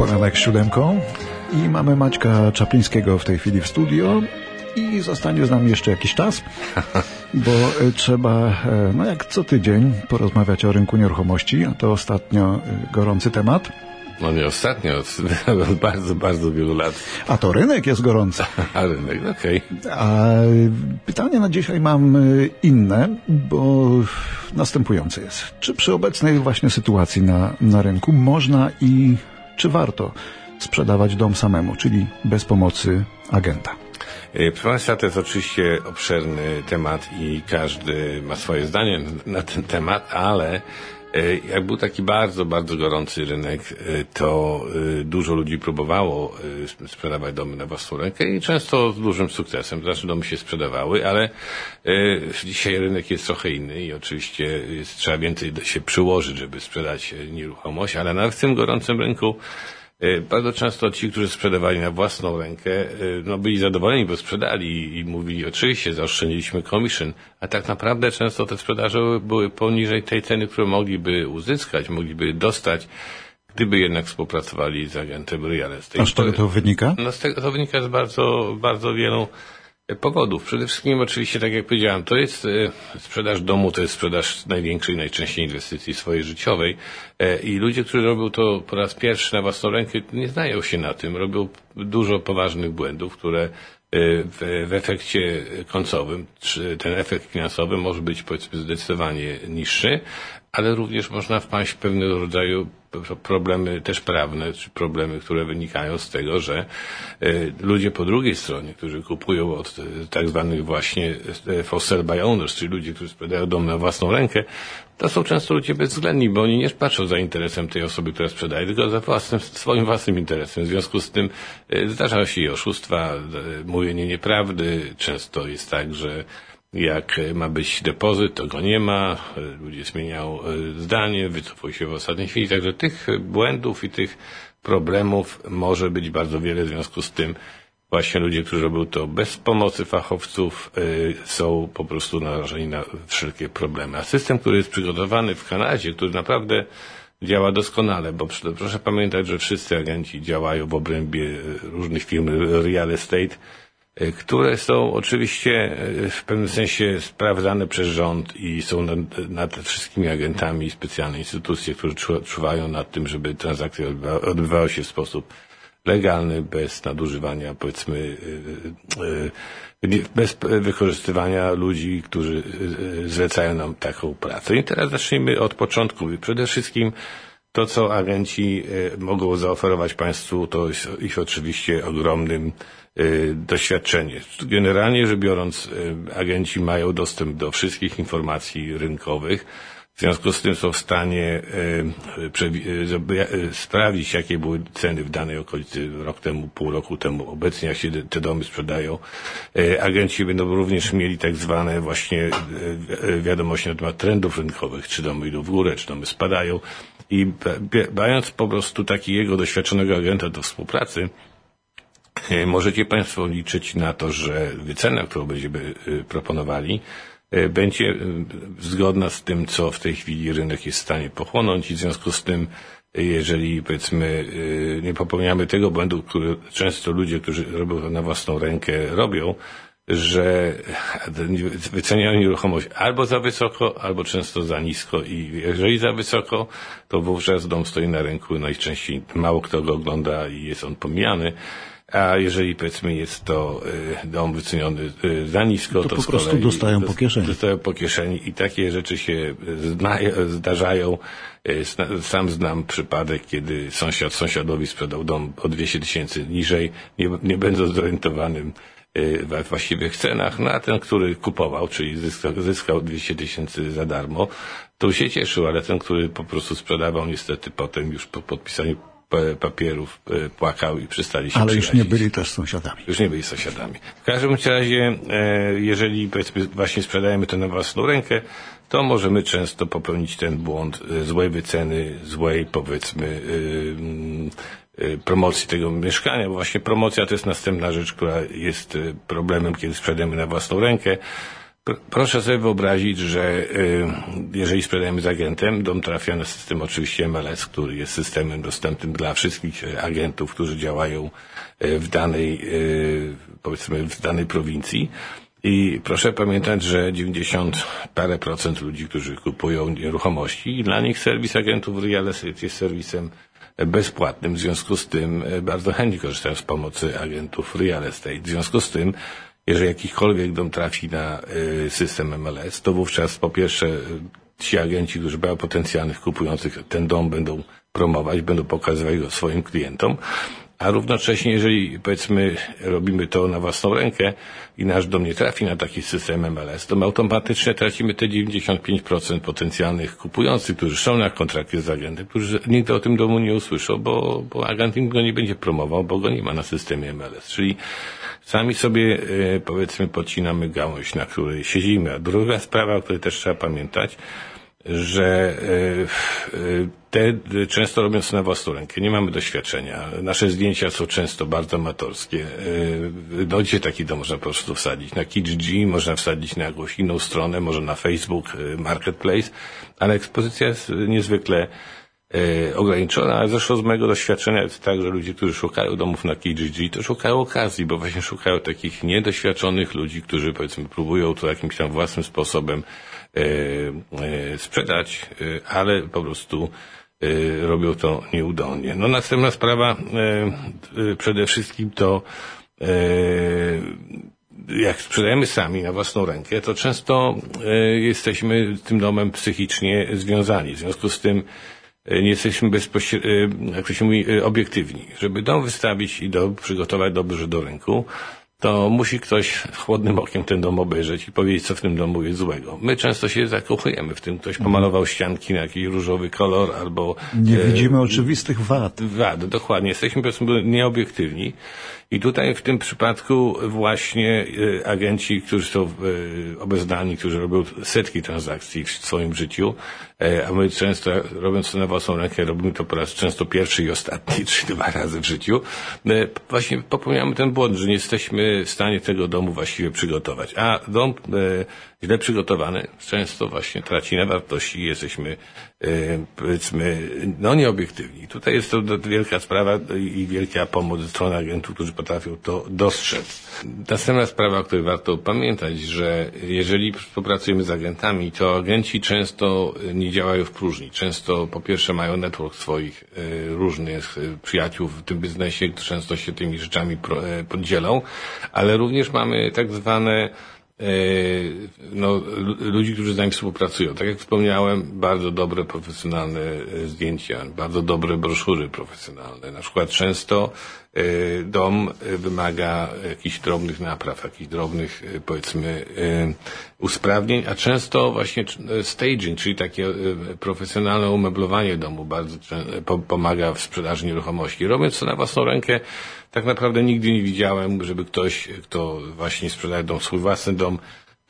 Poranek z siódemką i mamy Maćka Czaplińskiego w tej chwili w studio i zostanie z nami jeszcze jakiś czas, bo e, trzeba, e, no jak co tydzień, porozmawiać o rynku nieruchomości, a to ostatnio e, gorący temat. No nie ostatnio, od bardzo, bardzo wielu lat. A to rynek jest gorący. A rynek, okej. Okay. A pytanie na dzisiaj mam inne, bo następujące jest. Czy przy obecnej właśnie sytuacji na, na rynku można i czy warto sprzedawać dom samemu, czyli bez pomocy agenta? Proszę Państwa, to jest oczywiście obszerny temat i każdy ma swoje zdanie na ten temat, ale jak był taki bardzo, bardzo gorący rynek, to dużo ludzi próbowało sprzedawać domy na własną rękę i często z dużym sukcesem. Znaczy domy się sprzedawały, ale dzisiaj rynek jest trochę inny i oczywiście trzeba więcej się przyłożyć, żeby sprzedać nieruchomość, ale w tym gorącym rynku bardzo często ci, którzy sprzedawali na własną rękę, no byli zadowoleni, bo sprzedali i mówili, oczywiście zaoszczędziliśmy commission, a tak naprawdę często te sprzedaże były poniżej tej ceny, którą mogliby uzyskać, mogliby dostać, gdyby jednak współpracowali z agentem real estate. A z czego to wynika? No z tego to wynika z bardzo, bardzo wielu powodów. Przede wszystkim oczywiście, tak jak powiedziałem, to jest sprzedaż domu, to jest sprzedaż największej, najczęściej inwestycji swojej życiowej. I ludzie, którzy robią to po raz pierwszy na własną rękę, nie znają się na tym, robią dużo poważnych błędów, które w, w efekcie końcowym, ten efekt finansowy może być powiedzmy zdecydowanie niższy, ale również można wpaść w pewnego rodzaju problemy też prawne, czy problemy, które wynikają z tego, że ludzie po drugiej stronie, którzy kupują od tak zwanych właśnie for sale by owners, czyli ludzie, którzy sprzedają dom na własną rękę, to są często ludzie bezwzględni, bo oni nie patrzą za interesem tej osoby, która sprzedaje, tylko za własnym, swoim własnym interesem. W związku z tym zdarzają się i oszustwa, mówienie nieprawdy. Często jest tak, że jak ma być depozyt, to go nie ma, ludzie zmieniają zdanie, wycofują się w ostatniej chwili, także tych błędów i tych problemów może być bardzo wiele, w związku z tym właśnie ludzie, którzy robią to bez pomocy fachowców, są po prostu narażeni na wszelkie problemy. A system, który jest przygotowany w Kanadzie, który naprawdę działa doskonale, bo proszę pamiętać, że wszyscy agenci działają w obrębie różnych firm real estate, które są oczywiście w pewnym sensie sprawdzane przez rząd i są nad, nad wszystkimi agentami i specjalne instytucje, które czuwają nad tym, żeby transakcje odbywały się w sposób legalny, bez nadużywania, powiedzmy, bez wykorzystywania ludzi, którzy zlecają nam taką pracę. I teraz zacznijmy od początku. Przede wszystkim to, co agenci mogą zaoferować Państwu, to jest ich oczywiście ogromnym doświadczenie. Generalnie rzecz biorąc, agenci mają dostęp do wszystkich informacji rynkowych, w związku z tym są w stanie sprawdzić, jakie były ceny w danej okolicy rok temu, pół roku temu, obecnie, jak się te domy sprzedają. Agenci będą również mieli tak zwane właśnie wiadomości na temat trendów rynkowych, czy domy idą w górę, czy domy spadają. I mając po prostu takiego doświadczonego agenta do współpracy, możecie Państwo liczyć na to, że wycena, którą będziemy proponowali, będzie zgodna z tym, co w tej chwili rynek jest w stanie pochłonąć. I w związku z tym, jeżeli powiedzmy nie popełniamy tego błędu, który często ludzie, którzy robią to na własną rękę robią, że wyceniają nieruchomość albo za wysoko, albo często za nisko i jeżeli za wysoko, to wówczas dom stoi na rynku, najczęściej mało kto go ogląda i jest on pomijany. A jeżeli powiedzmy jest to dom wyceniony za nisko, to, to po prostu dostają po kieszeni. Dostają po kieszeni i takie rzeczy się zdarzają. Sam znam przypadek, kiedy sąsiad sąsiadowi sprzedał dom o 200 tysięcy niżej, nie, nie będąc zorientowanym we właściwych cenach, no a ten, który kupował, czyli zyskał, zyskał 200 tysięcy za darmo, to się cieszył, ale ten, który po prostu sprzedawał, niestety potem już po podpisaniu papierów płakał i przestali się Ale już nie byli też sąsiadami. Już nie byli sąsiadami. W każdym razie, jeżeli powiedzmy właśnie sprzedajemy to na własną rękę, to możemy często popełnić ten błąd złej wyceny, złej powiedzmy promocji tego mieszkania, bo właśnie promocja to jest następna rzecz, która jest problemem, kiedy sprzedajemy na własną rękę. Proszę sobie wyobrazić, że jeżeli sprzedajemy z agentem, dom trafia na system oczywiście MLS, który jest systemem dostępnym dla wszystkich agentów, którzy działają w danej, powiedzmy, w danej prowincji. I proszę pamiętać, że 90 parę procent ludzi, którzy kupują nieruchomości, dla nich serwis agentów real estate jest serwisem bezpłatnym. W związku z tym bardzo chętnie korzystają z pomocy agentów real estate. W związku z tym jeżeli jakikolwiek dom trafi na system MLS, to wówczas po pierwsze ci agenci, którzy mają potencjalnych kupujących ten dom będą promować, będą pokazywać go swoim klientom, a równocześnie, jeżeli powiedzmy robimy to na własną rękę i nasz dom nie trafi na taki system MLS, to my automatycznie tracimy te 95% potencjalnych kupujących, którzy są na kontrakcie z agentem, którzy nigdy o tym domu nie usłyszą, bo, bo agent im go nie będzie promował, bo go nie ma na systemie MLS. Czyli sami sobie powiedzmy podcinamy gałąź, na której siedzimy. A druga sprawa, o której też trzeba pamiętać, że te często robią na własną rękę. Nie mamy doświadczenia. Nasze zdjęcia są często bardzo amatorskie. No gdzie taki dom można po prostu wsadzić? Na Kijiji, można wsadzić na jakąś inną stronę, może na Facebook Marketplace, ale ekspozycja jest niezwykle ograniczona, ale zresztą z mojego doświadczenia jest tak, że ludzie, którzy szukają domów na Kijiji, to szukają okazji, bo właśnie szukają takich niedoświadczonych ludzi, którzy powiedzmy próbują to jakimś tam własnym sposobem sprzedać, ale po prostu robią to nieudolnie. No następna sprawa przede wszystkim to jak sprzedajemy sami na własną rękę, to często jesteśmy z tym domem psychicznie związani. W związku z tym nie jesteśmy bezpośrednio, jak to się mówi, obiektywni. Żeby dom wystawić i do, przygotować dobrze do rynku, to musi ktoś chłodnym okiem ten dom obejrzeć i powiedzieć, co w tym domu jest złego. My często się zakochujemy w tym. Ktoś pomalował ścianki na jakiś różowy kolor albo... Nie e, widzimy oczywistych wad. Wad, dokładnie. Jesteśmy powiedzmy nieobiektywni. I tutaj w tym przypadku właśnie agenci, którzy są obeznani, którzy robią setki transakcji w swoim życiu, a my często robiąc to na własną rękę, robimy to po raz często pierwszy i ostatni, czy dwa razy w życiu, właśnie popełniamy ten błąd, że nie jesteśmy w stanie tego domu właściwie przygotować. A dom źle przygotowany często właśnie traci na wartości i jesteśmy powiedzmy no nieobiektywni. Tutaj jest to wielka sprawa i wielka pomoc ze strony agentów, którzy potrafią to dostrzec. Następna sprawa, o której warto pamiętać, że jeżeli współpracujemy z agentami, to agenci często nie działają w próżni. Często po pierwsze mają network swoich różnych przyjaciół w tym biznesie, często się tymi rzeczami podzielą, ale również mamy tak zwane no, ludzi, którzy z nami współpracują. Tak jak wspomniałem, bardzo dobre profesjonalne zdjęcia, bardzo dobre broszury profesjonalne. Na przykład często dom wymaga jakichś drobnych napraw, jakichś drobnych, powiedzmy, usprawnień, a często właśnie staging, czyli takie profesjonalne umeblowanie domu bardzo pomaga w sprzedaży nieruchomości. Robiąc to na własną rękę, tak naprawdę nigdy nie widziałem, żeby ktoś, kto właśnie sprzedaje dom, swój własny dom,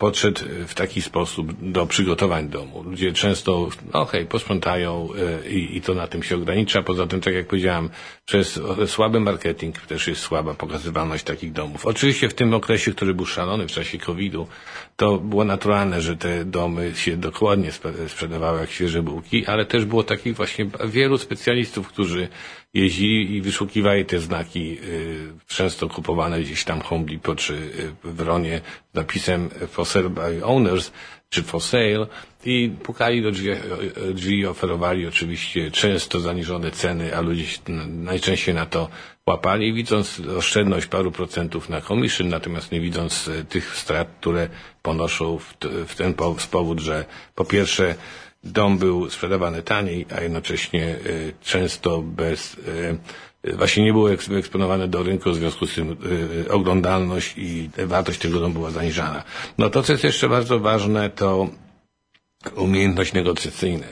podszedł w taki sposób do przygotowań domu. Ludzie często, no okej, posprzątają i, i to na tym się ogranicza. Poza tym, tak jak powiedziałem, przez słaby marketing też jest słaba pokazywalność takich domów. Oczywiście w tym okresie, który był szalony w czasie COVID-u, to było naturalne, że te domy się dokładnie sprzedawały jak świeże bułki, ale też było takich właśnie wielu specjalistów, którzy jeździli i wyszukiwali te znaki, często kupowane gdzieś tam Home Depot czy w Ronie z napisem for sale by owners czy for sale i pukali do drzwi, drzwi oferowali oczywiście często zaniżone ceny, a ludzie najczęściej na to łapali, widząc oszczędność paru procentów na commission, natomiast nie widząc tych strat, które ponoszą w, ten powód, że po pierwsze dom był sprzedawany taniej, a jednocześnie często bez właśnie nie były wyeksponowane do rynku, w związku z tym oglądalność i wartość tego domu była zaniżana. No to, co jest jeszcze bardzo ważne, to umiejętność negocjacyjna.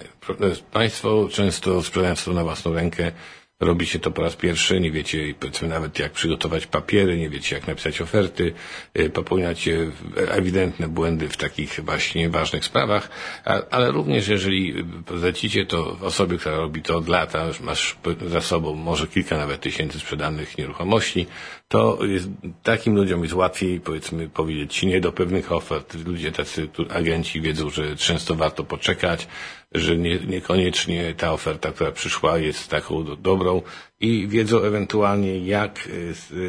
Państwo często sprzedając to na własną rękę robicie to po raz pierwszy, nie wiecie powiedzmy nawet jak przygotować papiery, nie wiecie jak napisać oferty, popełniacie ewidentne błędy w takich właśnie ważnych sprawach, ale również jeżeli zlecicie to osobie, która robi to od lata, masz za sobą może kilka nawet tysięcy sprzedanych nieruchomości, to jest, takim ludziom jest łatwiej powiedzmy powiedzieć nie do pewnych ofert. Ludzie tacy agenci wiedzą, że często warto poczekać, że nie, niekoniecznie ta oferta, która przyszła jest taką do, dobrą i wiedzą ewentualnie jak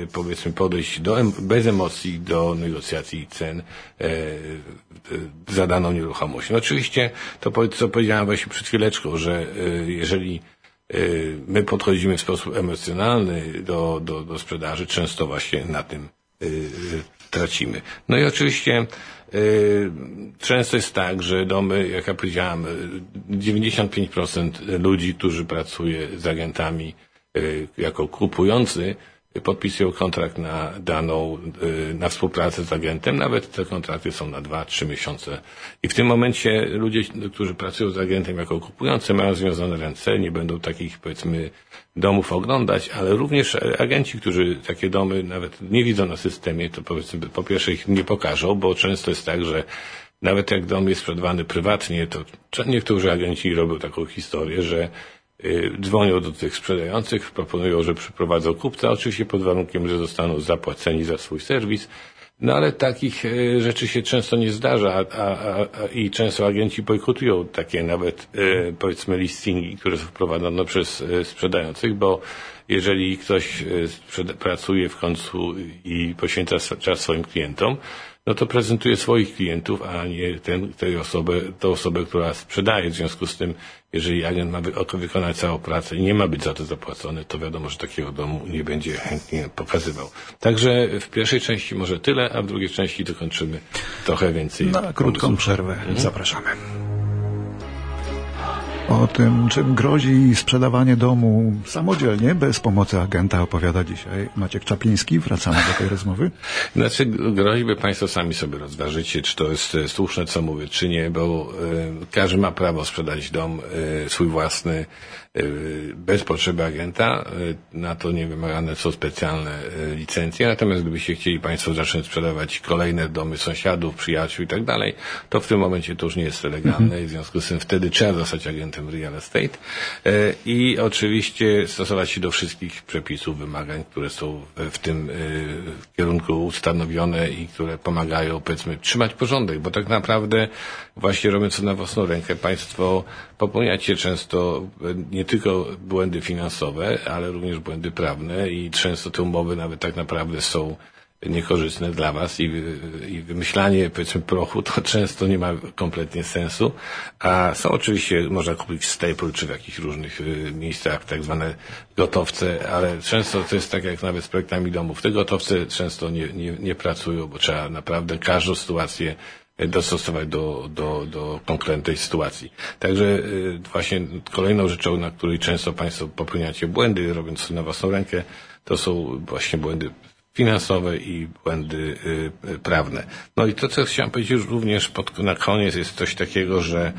e, powiedzmy podejść do, bez emocji do negocjacji cen e, e, za daną nieruchomość. No oczywiście to co powiedziałem właśnie przed chwileczką, że e, jeżeli e, my podchodzimy w sposób emocjonalny do, do, do sprzedaży, często właśnie na tym e, tracimy. No i oczywiście Często jest tak, że domy, jak ja powiedziałem, 95% ludzi, którzy pracuje z agentami jako kupujący, podpisują kontrakt na daną, na współpracę z agentem, nawet te kontrakty są na dwa, trzy miesiące. I w tym momencie ludzie, którzy pracują z agentem jako kupujący, mają związane ręce, nie będą takich, powiedzmy, domów oglądać, ale również agenci, którzy takie domy nawet nie widzą na systemie, to powiedzmy, po pierwsze ich nie pokażą, bo często jest tak, że nawet jak dom jest sprzedawany prywatnie, to niektórzy agenci robią taką historię, że dzwonią do tych sprzedających, proponują, że przyprowadzą kupca, oczywiście pod warunkiem, że zostaną zapłaceni za swój serwis. No ale takich rzeczy się często nie zdarza a, a, a, i często agenci bojkotują takie nawet e, powiedzmy listingi, które są wprowadzone przez sprzedających, bo jeżeli ktoś pracuje w końcu i poświęca czas swoim klientom, no to prezentuje swoich klientów, a nie ten, tej osobę, tę osobę, która sprzedaje. W związku z tym, jeżeli agent ma wy wykonać całą pracę i nie ma być za to zapłacony, to wiadomo, że takiego domu nie będzie chętnie pokazywał. Także w pierwszej części może tyle, a w drugiej części dokończymy trochę więcej. Na krótką przerwę. Mhm. Zapraszamy. O tym, czym grozi sprzedawanie domu samodzielnie, bez pomocy agenta, opowiada dzisiaj Maciek Czapliński. Wracamy do tej rozmowy. Znaczy, groźby Państwo sami sobie rozważycie, czy to jest słuszne, co mówię, czy nie, bo y, każdy ma prawo sprzedać dom y, swój własny y, bez potrzeby agenta. Na to nie wymagane są specjalne licencje. Natomiast gdybyście chcieli Państwo zacząć sprzedawać kolejne domy sąsiadów, przyjaciół i tak dalej, to w tym momencie to już nie jest legalne mhm. i w związku z tym wtedy trzeba zostać agentem tym real estate e, i oczywiście stosować się do wszystkich przepisów, wymagań, które są w tym e, kierunku ustanowione i które pomagają, powiedzmy, trzymać porządek, bo tak naprawdę właśnie robiąc to na własną rękę, państwo popełniacie często nie tylko błędy finansowe, ale również błędy prawne i często te umowy nawet tak naprawdę są niekorzystne dla Was i, i wymyślanie powiedzmy prochu to często nie ma kompletnie sensu, a są oczywiście, można kupić w Staple czy w jakichś różnych y, miejscach tak zwane gotowce, ale często to jest tak jak nawet z projektami domów. Te gotowce często nie, nie, nie pracują, bo trzeba naprawdę każdą sytuację dostosować do, do, do konkretnej sytuacji. Także y, właśnie kolejną rzeczą, na której często Państwo popełniacie błędy, robiąc na własną rękę, to są właśnie błędy finansowe i błędy y, prawne. No i to, co chciałem powiedzieć już również pod, na koniec, jest coś takiego, że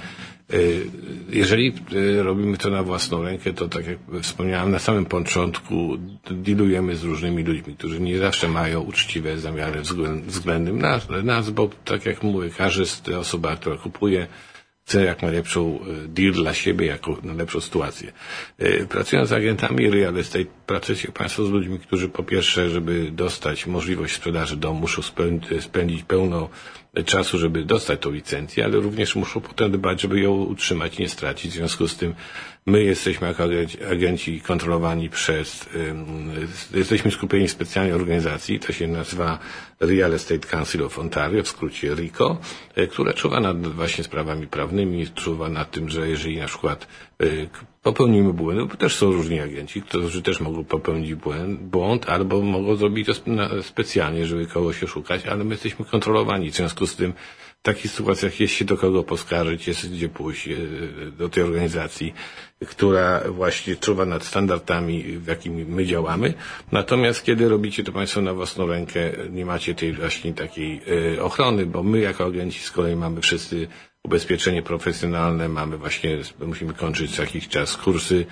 y, jeżeli y, robimy to na własną rękę, to tak jak wspomniałem na samym początku, dealujemy z różnymi ludźmi, którzy nie zawsze mają uczciwe zamiary względem nas, nas bo tak jak mówię, każda osoba, która kupuje chce jak najlepszą deal dla siebie, jako najlepszą sytuację. Pracując z agentami real estate, pracujecie Państwo z ludźmi, którzy po pierwsze, żeby dostać możliwość sprzedaży domu, muszą spędzić pełno czasu, żeby dostać tą licencję, ale również muszą potem dbać, żeby ją utrzymać nie stracić. W związku z tym my jesteśmy jako agenci kontrolowani przez, jesteśmy skupieni w specjalnej organizacji, to się nazywa Real Estate Council of Ontario, w skrócie RICO, e, która czuwa nad właśnie sprawami prawnymi, czuwa nad tym, że jeżeli na przykład e, popełnimy błędy, bo też są różni agenci, którzy też mogą popełnić błęd, błąd albo mogą zrobić to specjalnie, żeby kogoś oszukać, ale my jesteśmy kontrolowani. W związku z tym w takich sytuacjach jest się do kogo poskarżyć, jest gdzie pójść e, do tej organizacji, która właśnie czuwa nad standardami, w jakimi my działamy. Natomiast kiedy robicie to Państwo na własną rękę, nie macie tej właśnie takiej e, ochrony, bo my jako agenci z kolei mamy wszyscy ubezpieczenie profesjonalne, mamy właśnie, musimy kończyć co jakiś czas kursy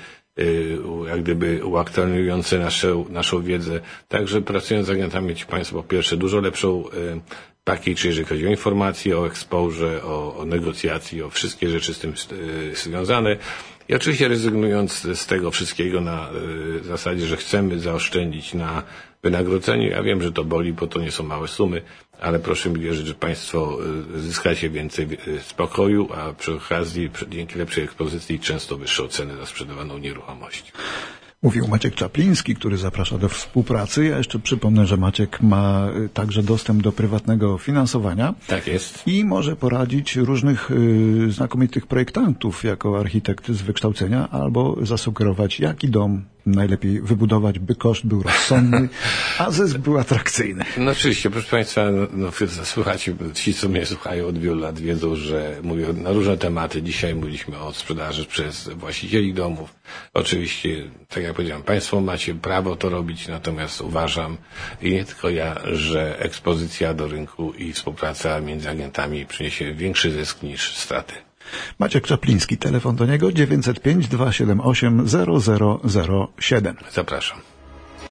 jak gdyby uaktualniujące naszą, naszą wiedzę. Także pracując z agentami Państwo po pierwsze dużo lepszą package, jeżeli chodzi o informacje, o exposure, o, o o wszystkie rzeczy z tym związane. I oczywiście rezygnując z tego wszystkiego na zasadzie, że chcemy zaoszczędzić na wynagrodzeniu. Ja wiem, że to boli, bo to nie są małe sumy, ale proszę mi wierzyć, że Państwo zyskacie więcej spokoju, a przy okazji dzięki lepszej ekspozycji często wyższą cenę za sprzedawaną nieruchomość. Mówił Maciek Czapliński, który zaprasza do współpracy. Ja jeszcze przypomnę, że Maciek ma także dostęp do prywatnego finansowania. Tak jest. I może poradzić różnych y, znakomitych projektantów jako architekt z wykształcenia albo zasugerować, jaki dom najlepiej wybudować, by koszt był rozsądny, a zysk był atrakcyjny. No oczywiście, proszę Państwa, no, słuchacie, ci, co mnie słuchają od wielu lat, wiedzą, że mówię na różne tematy. Dzisiaj mówiliśmy o sprzedaży przez właścicieli domów. Oczywiście, tak jak powiedziałem, Państwo macie prawo to robić, natomiast uważam, i nie tylko ja, że ekspozycja do rynku i współpraca między agentami przyniesie większy zysk niż straty. Maciek Czapliński, telefon do niego 905 278 0007. Zapraszam.